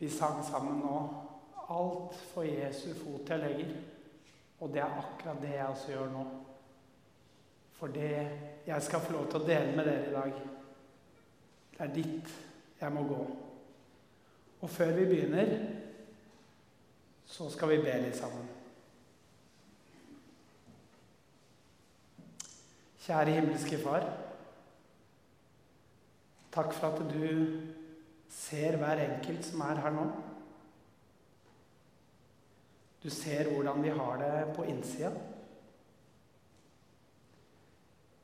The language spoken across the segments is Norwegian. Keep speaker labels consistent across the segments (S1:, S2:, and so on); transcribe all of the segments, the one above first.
S1: Vi sang sammen nå alt for Jesu fot jeg legger. Og det er akkurat det jeg også gjør nå. For det jeg skal få lov til å dele med dere i dag, det er dit jeg må gå. Og før vi begynner, så skal vi be litt sammen. Kjære himmelske Far. Takk for at du ser hver enkelt som er her nå. Du ser hvordan vi har det på innsida.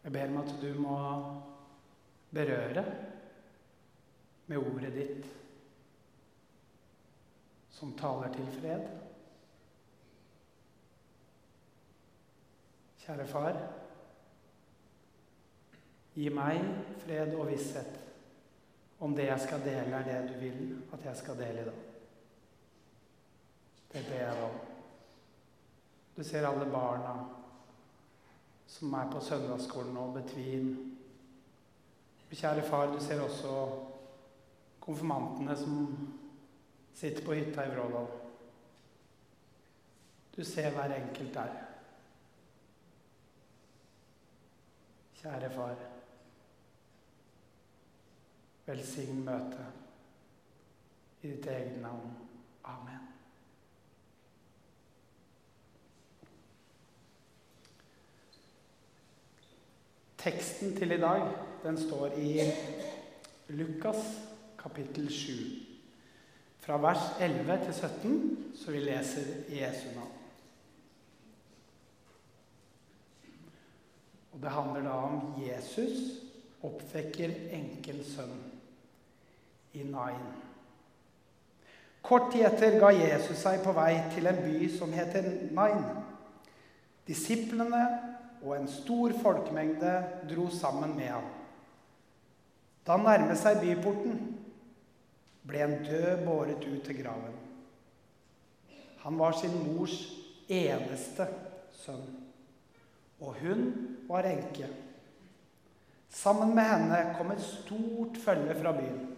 S1: Jeg ber om at du må berøre med ordet ditt som taler til fred. Kjære far. Gi meg fred og visshet om det jeg skal dele, er det du vil at jeg skal dele i dag. Det ber jeg om. Du ser alle barna som er på søndagsskolen og betvin. Kjære far, du ser også konfirmantene som sitter på hytta i Vrådal. Du ser hver enkelt der. Kjære far. Velsign møtet i ditt eget navn. Amen. Teksten til i dag den står i Lukas kapittel 7. Fra vers 11 til 17, så vi leser Jesu navn. Og Det handler da om Jesus oppvekker enkel sønn i Nain. Kort tid etter ga Jesus seg på vei til en by som heter Nain. Disiplene og en stor folkemengde dro sammen med ham. Da han nærmet seg byporten, ble en død båret ut til graven. Han var sin mors eneste sønn, og hun var enke. Sammen med henne kom et stort følge fra byen.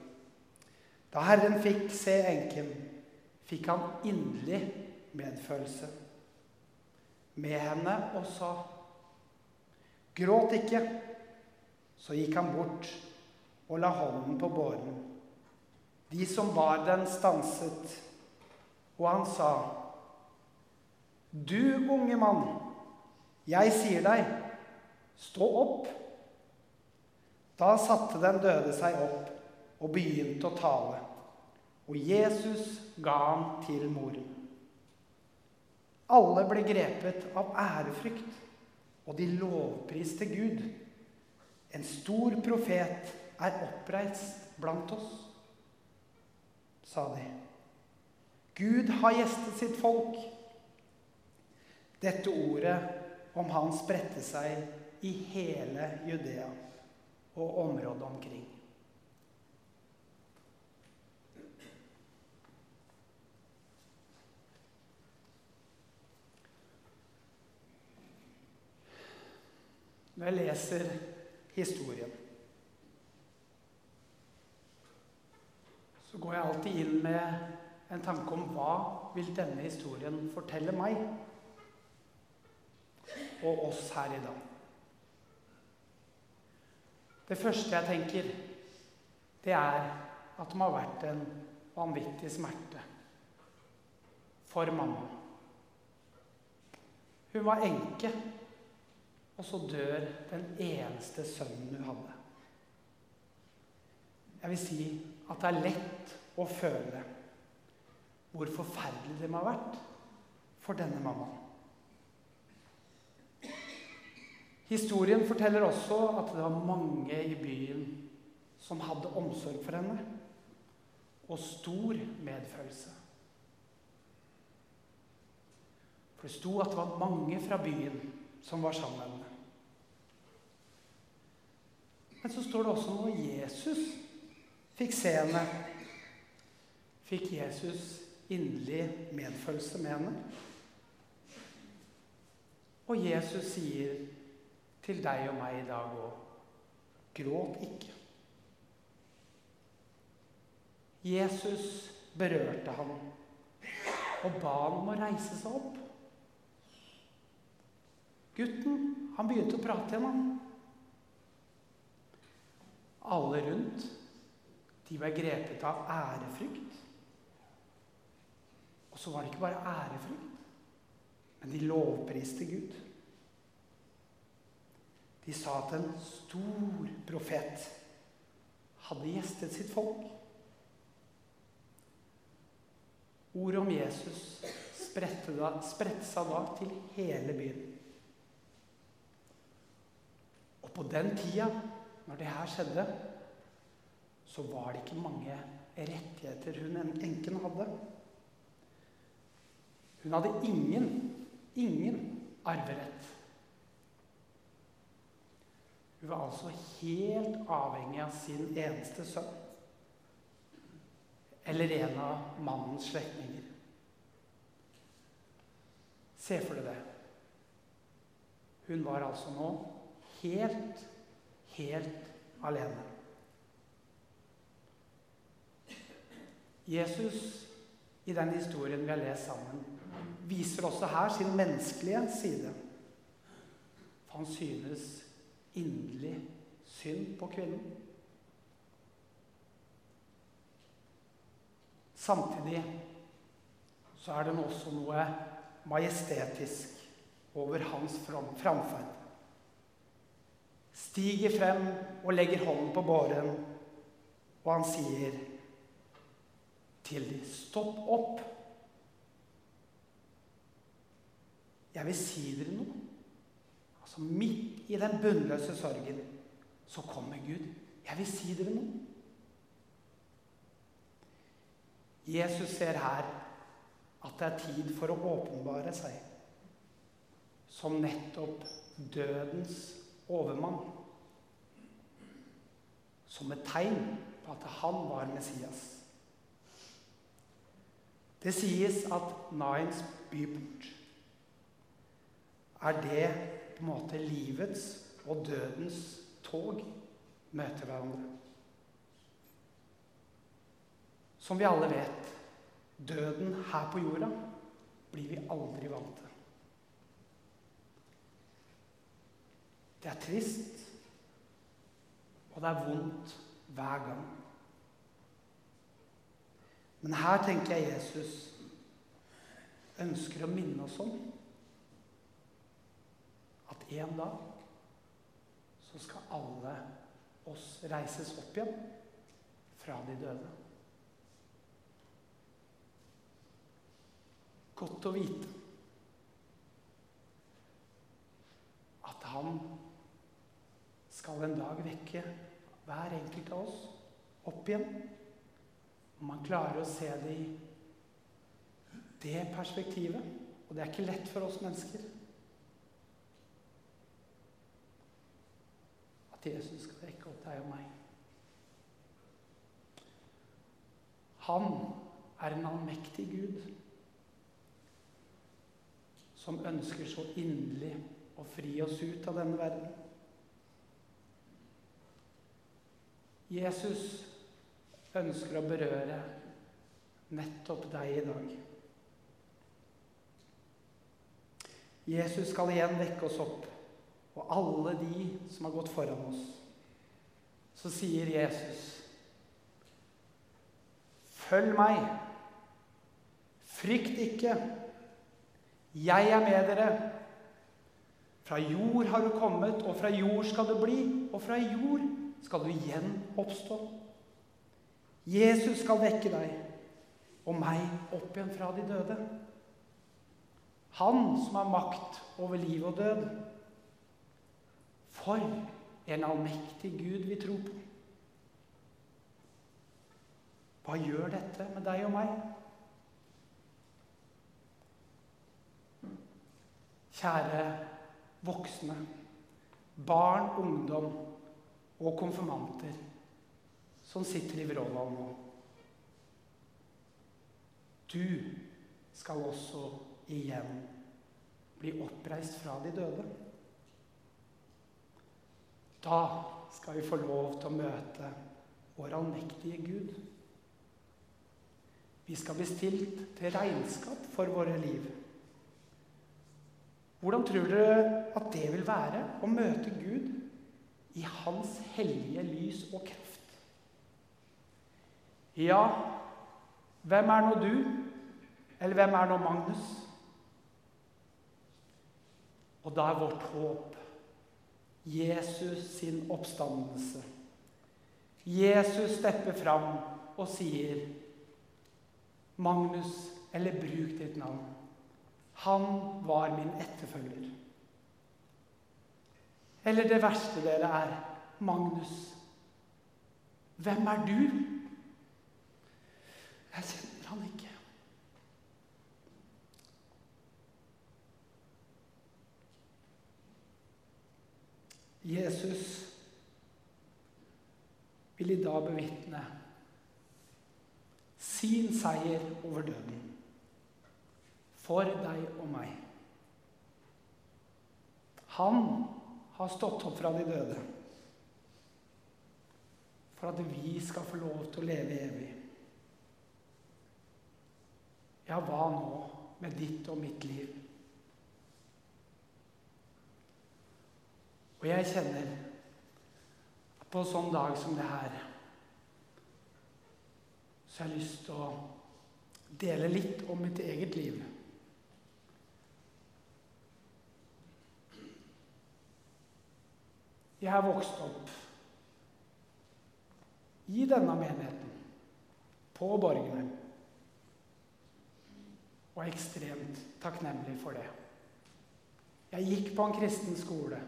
S1: Da Herren fikk se enken, fikk han inderlig medfølelse med henne og sa, 'Gråt ikke.' Så gikk han bort og la hånden på båren. De som bar den, stanset, og han sa, 'Du unge mann, jeg sier deg, stå opp.' Da satte den døde seg opp og begynte å tale, og Jesus ga ham til moren. Alle ble grepet av ærefrykt, og de lovpriste Gud. En stor profet er oppreist blant oss, sa de. Gud har gjestet sitt folk. Dette ordet om han spredte seg i hele Judea og området omkring. Når jeg leser historien, så går jeg alltid inn med en tanke om hva vil denne historien fortelle meg og oss her i dag. Det første jeg tenker, det er at det må ha vært en vanvittig smerte for mamma. Hun var enke, og så dør den eneste sønnen hun hadde. Jeg vil si at det er lett å føle hvor forferdelig det må ha vært for denne mammaen. Historien forteller også at det var mange i byen som hadde omsorg for henne, og stor medfølelse. For det sto at det var mange fra byen som var sammen med henne. Men så står det også når Jesus fikk se henne, fikk Jesus inderlig medfølelse med henne. Og Jesus sier til deg og meg i dag òg gråt ikke. Jesus berørte han og ba ham om å reise seg opp. Gutten, han begynte å prate igjen, han. Alle rundt, de ble grepet av ærefrykt. Og så var det ikke bare ærefrykt, men de lovpriste Gud. De sa at en stor profet hadde gjestet sitt folk. Ordet om Jesus spredte, da, seg da til hele byen. Og på den tida, når det her skjedde, så var det ikke mange rettigheter hun enken hadde. Hun hadde ingen, ingen arverett. Hun var altså helt avhengig av sin eneste sønn. Eller en av mannens slektninger. Se for deg det. Hun var altså nå helt, helt alene. Jesus, i den historien vi har lest sammen, viser også her sin menneskelige side. For han synes inderlig synd på kvinnen. Samtidig så er det også noe majestetisk over hans framferd. Stiger frem og legger hånden på båren, og han sier til dem, 'Stopp opp.' Jeg vil si dere noe. Altså Midt i den bunnløse sorgen så kommer Gud. Jeg vil si dere noe. Jesus ser her at det er tid for å åpenbare seg som nettopp dødens overmann. Som et tegn på at han var Messias. Det sies at Nains byport er det på en måte livets og dødens tog møter hverandre. Som vi alle vet, døden her på jorda blir vi aldri vant til. Det er trist, og det er vondt hver gang. Men her tenker jeg Jesus ønsker å minne oss om at en dag så skal alle oss reises opp igjen fra de døde. Godt å vite at han skal en dag vekke hver enkelt av oss opp igjen. Om man klarer å se det i det perspektivet. Og det er ikke lett for oss mennesker. at Jesus skal vekke opp deg og meg. Han er en allmektig Gud som ønsker så inderlig å fri oss ut av denne verden. Jesus ønsker å berøre nettopp deg i dag. Jesus skal igjen vekke oss opp og alle de som har gått foran oss, så sier Jesus Følg meg. Frykt ikke. Jeg er med dere. Fra jord har du kommet, og fra jord skal du bli, og fra jord skal du igjen oppstå. Jesus skal vekke deg og meg opp igjen fra de døde. Han som har makt over liv og død. For en allmektig Gud vi tror på. Hva gjør dette med deg og meg? Kjære voksne, barn, ungdom og konfirmanter som sitter i Vrådal nå. Du skal også igjen bli oppreist fra de døde. Da skal vi få lov til å møte vår allmektige Gud. Vi skal bli stilt til regnskap for våre liv. Hvordan tror dere at det vil være å møte Gud i Hans hellige lys og kraft? Ja, hvem er nå du? Eller hvem er nå Magnus? Og da er vårt håp Jesus sin oppstandelse. Jesus stepper fram og sier, 'Magnus, eller bruk ditt navn. Han var min etterfølger.' Eller det verste dere er, 'Magnus, hvem er du?' Jeg kjenner han ikke. Jesus vil i dag bevitne sin seier over døden. For deg og meg. Han har stått opp fra de døde. For at vi skal få lov til å leve evig. Ja, hva nå med ditt og mitt liv? Og jeg kjenner at på en sånn dag som det her så har jeg lyst til å dele litt om mitt eget liv. Jeg har vokst opp i denne menigheten, på borgene, og er ekstremt takknemlig for det. Jeg gikk på en kristen skole.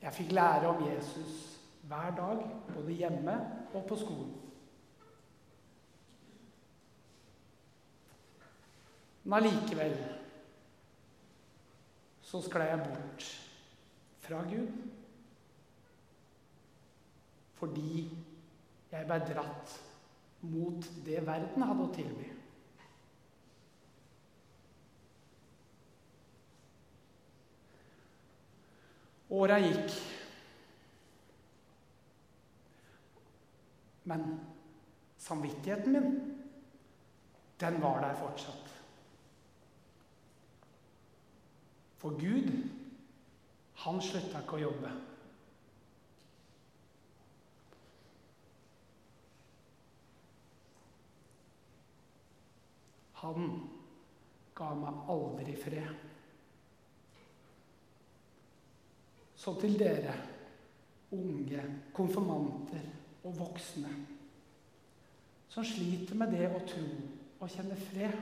S1: Jeg fikk lære om Jesus hver dag, både hjemme og på skolen. Men allikevel så sklei jeg bort fra Gud. Fordi jeg ble dratt mot det verden hadde å tilby. Åra gikk. Men samvittigheten min, den var der fortsatt. For Gud, han slutta ikke å jobbe. Han ga meg aldri fred. Så til dere unge, konfirmanter og voksne som sliter med det å tro og kjenne fred,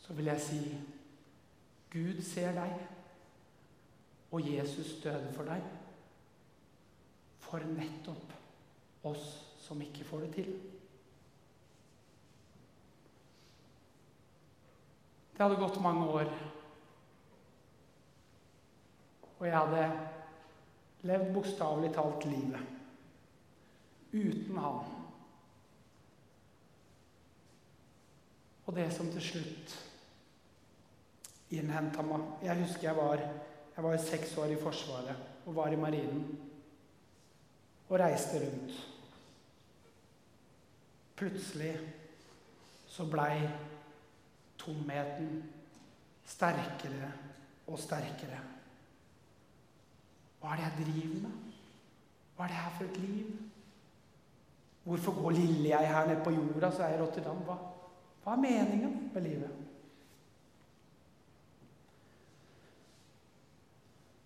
S1: så vil jeg si Gud ser deg, og Jesus døde for deg. For nettopp oss som ikke får det til. Det hadde gått mange år og jeg hadde levd bokstavelig talt livet uten han. Og det som til slutt innhenta meg Jeg husker jeg var, jeg var seks år i Forsvaret og var i Marinen. Og reiste rundt. Plutselig så blei tomheten sterkere og sterkere. Hva er det jeg driver med? Hva er det her for et liv? Hvorfor går lille jeg her nede på jorda, så er jeg i Rotterdam? Hva, hva er meningen med livet?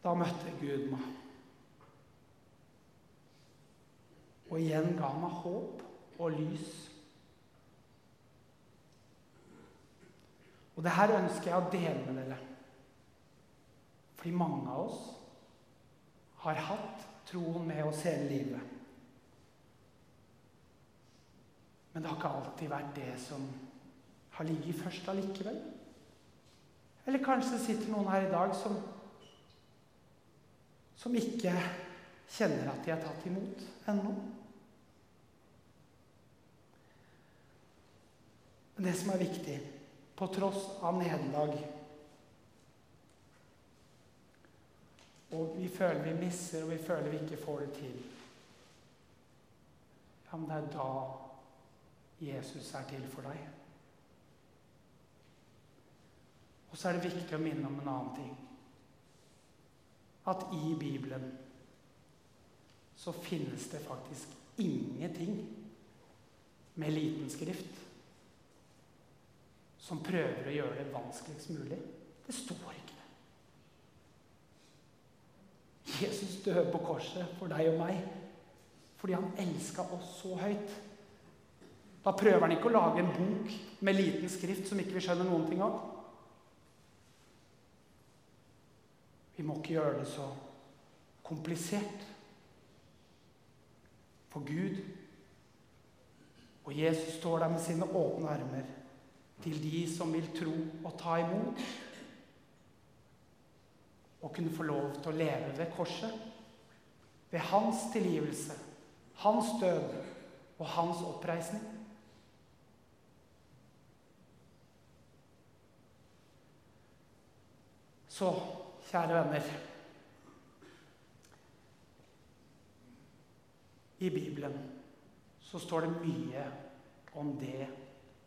S1: Da møtte Gud meg. Og igjen ga meg håp og lys. Og det her ønsker jeg å dele med dere. Fordi mange av oss har hatt troen med oss hele livet. Men det har ikke alltid vært det som har ligget først allikevel. Eller kanskje det sitter noen her i dag som, som ikke kjenner at de er tatt imot ennå. Men det som er viktig, på tross av nederlag Og vi føler vi misser, og vi føler vi ikke får det til. ja, men det er da Jesus er til for deg. Og så er det viktig å minne om en annen ting. At i Bibelen så finnes det faktisk ingenting med liten skrift som prøver å gjøre det vanskeligst mulig. Det står ikke det. Jesus døde på korset for deg og meg fordi han elska oss så høyt. Da prøver han ikke å lage en bok med liten skrift som ikke vi skjønner noen ting av. Vi må ikke gjøre det så komplisert. For Gud og Jesus står der med sine åpne armer til de som vil tro og ta imot. Og kunne få lov til å leve ved korset. Ved hans tilgivelse, hans død og hans oppreisning. Så, kjære venner I Bibelen så står det mye om det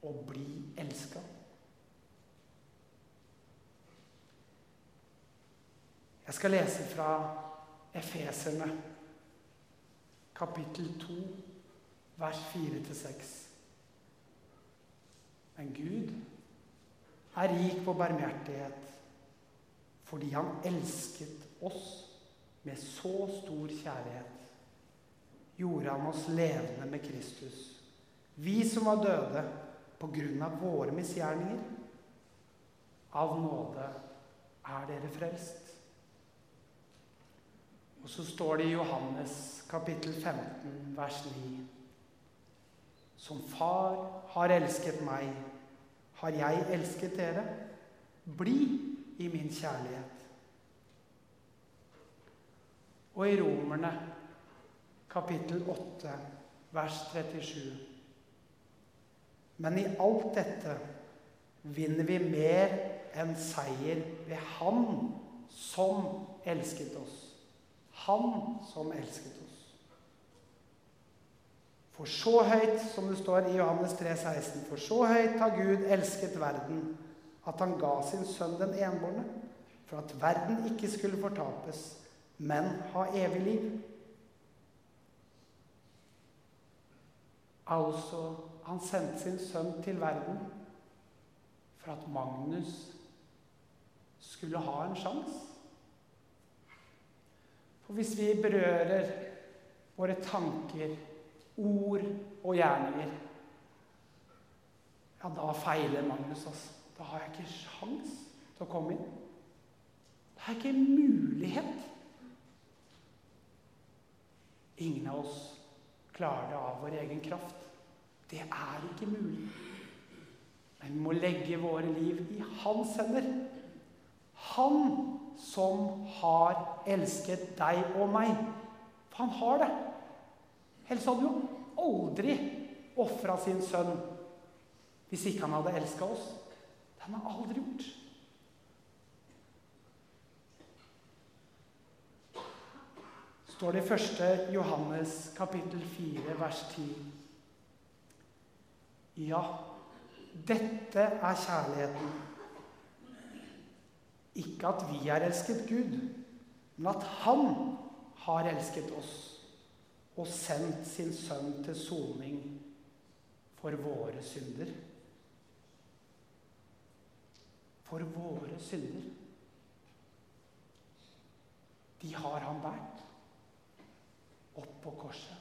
S1: å bli elska. Jeg skal lese fra Efeserne, kapittel 2, vers 4-6. Men Gud er rik på barmhjertighet fordi han elsket oss med så stor kjærlighet gjorde han oss levende med Kristus. Vi som var døde på grunn av våre misgjerninger. Av nåde er dere frelst. Og så står det i Johannes kapittel 15, vers 9. Som far har elsket meg, har jeg elsket dere. Bli i min kjærlighet. Og i Romerne kapittel 8, vers 37. Men i alt dette vinner vi mer enn seier ved Han som elsket oss. Han som elsket oss. For så høyt, som det står i Johannes 3, 16, for så høyt har Gud elsket verden, at han ga sin sønn den enbårne, for at verden ikke skulle fortapes, men ha evig liv. Altså, han sendte sin sønn til verden for at Magnus skulle ha en sjanse. For hvis vi berører våre tanker, ord og gjerninger, ja, da feiler Magnus, altså. Da har jeg ikke sjans til å komme inn. Det er ikke mulighet. Ingen av oss klarer det av vår egen kraft. Det er ikke mulig. Men vi må legge våre liv i hans hender. Han som har elsket deg og meg. For han har det. Ellers hadde jo aldri ofra sin sønn hvis ikke han hadde elska oss. Det har man aldri gjort. står det i 1. Johannes kapittel 4, vers 10. Ja, dette er kjærligheten. Ikke at vi har elsket Gud, men at Han har elsket oss og sendt sin sønn til soning for våre synder. For våre synder. De har han båret opp på korset.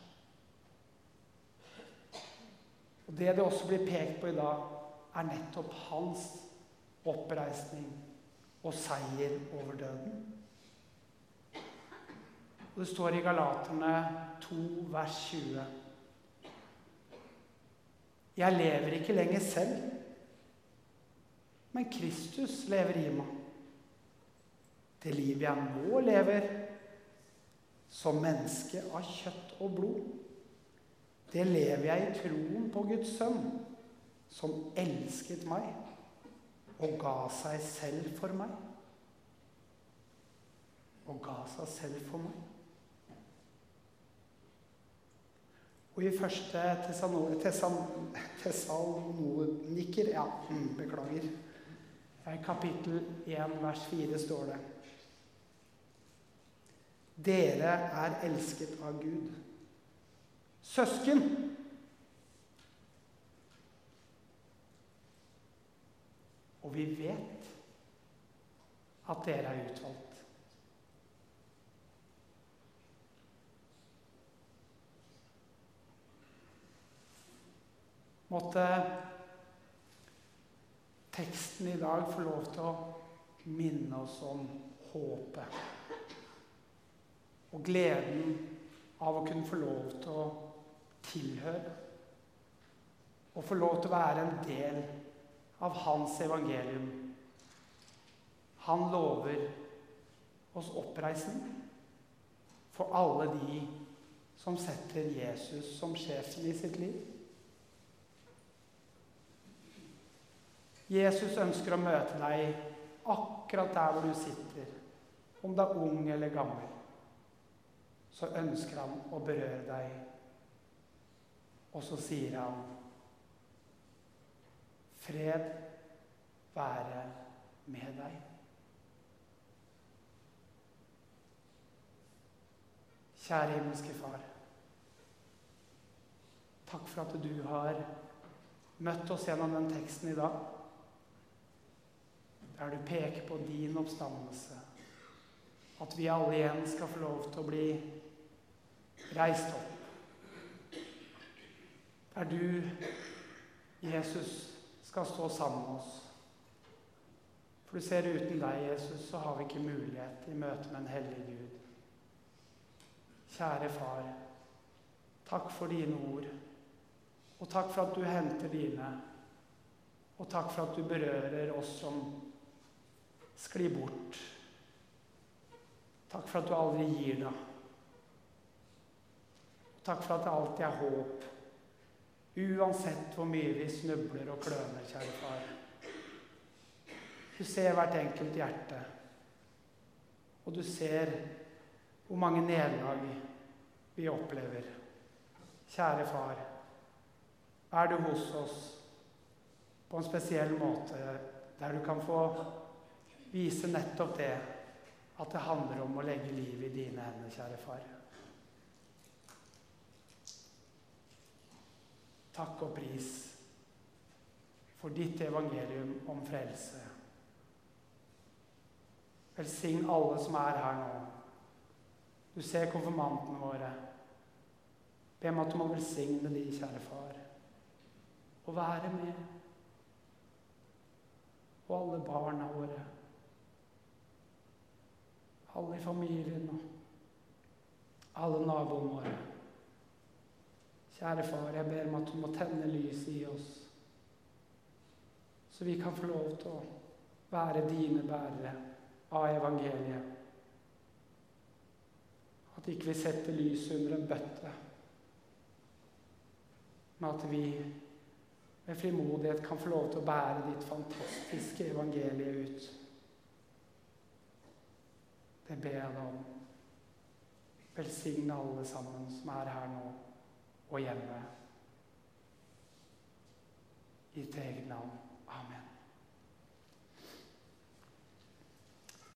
S1: Og Det det også blir pekt på i dag, er nettopp hans oppreisning og seier over døden. Og Det står i Galaterne 2, vers 20. Jeg lever ikke lenger selv, men Kristus lever i meg. Det livet jeg nå lever som menneske av kjøtt og blod, det lever jeg i troen på Guds sønn, som elsket meg og ga seg selv for meg. Og ga seg selv for meg. Og i første Tessaloniker Ja, mm, beklager. I kapittel 1, vers 4 står det Dere er elsket av Gud. Søsken! Og vi vet at dere er utvalgt. Måtte teksten i dag få lov til å minne oss om håpet. Og gleden av å kunne få lov til å tilhøre. Og få lov til å være en del av hans evangelium. Han lover oss oppreisning for alle de som setter Jesus som sjefen i sitt liv. Jesus ønsker å møte deg akkurat der hvor du sitter. Om du er ung eller gammel, så ønsker han å berøre deg. Og så sier han Fred være med deg. Kjære himmelske Far. Takk for at du har møtt oss gjennom den teksten i dag der du peker på din oppstandelse. At vi alle igjen skal få lov til å bli reist opp. Der du, Jesus, skal stå sammen med oss. For du ser, uten deg, Jesus, så har vi ikke mulighet i møte med en hellig Gud. Kjære Far, takk for dine ord. Og takk for at du henter dine. Og takk for at du berører oss som skli bort. Takk for at du aldri gir deg. Takk for at det alltid er håp, uansett hvor mye vi snubler og kløner, kjære far. Du ser hvert enkelt hjerte, og du ser hvor mange nederlag vi opplever. Kjære far, er du hos oss på en spesiell måte der du kan få viser nettopp det at det handler om å legge livet i dine hender, kjære far. Takk og pris for ditt evangelium om frelse. Velsign alle som er her nå. Du ser konfirmantene våre. Be om at du må velsigne de, kjære far, og være med. Og alle barna våre alle i familien og alle naboene våre. Kjære far, jeg ber om at du må tenne lyset i oss, så vi kan få lov til å være dine bærere av evangeliet. At ikke vi setter lyset under en bøtte, men at vi med frimodighet kan få lov til å bære ditt fantastiske evangelie ut. Det ber jeg deg om. Velsigne alle sammen som er her nå og hjemme. I ditt eget navn.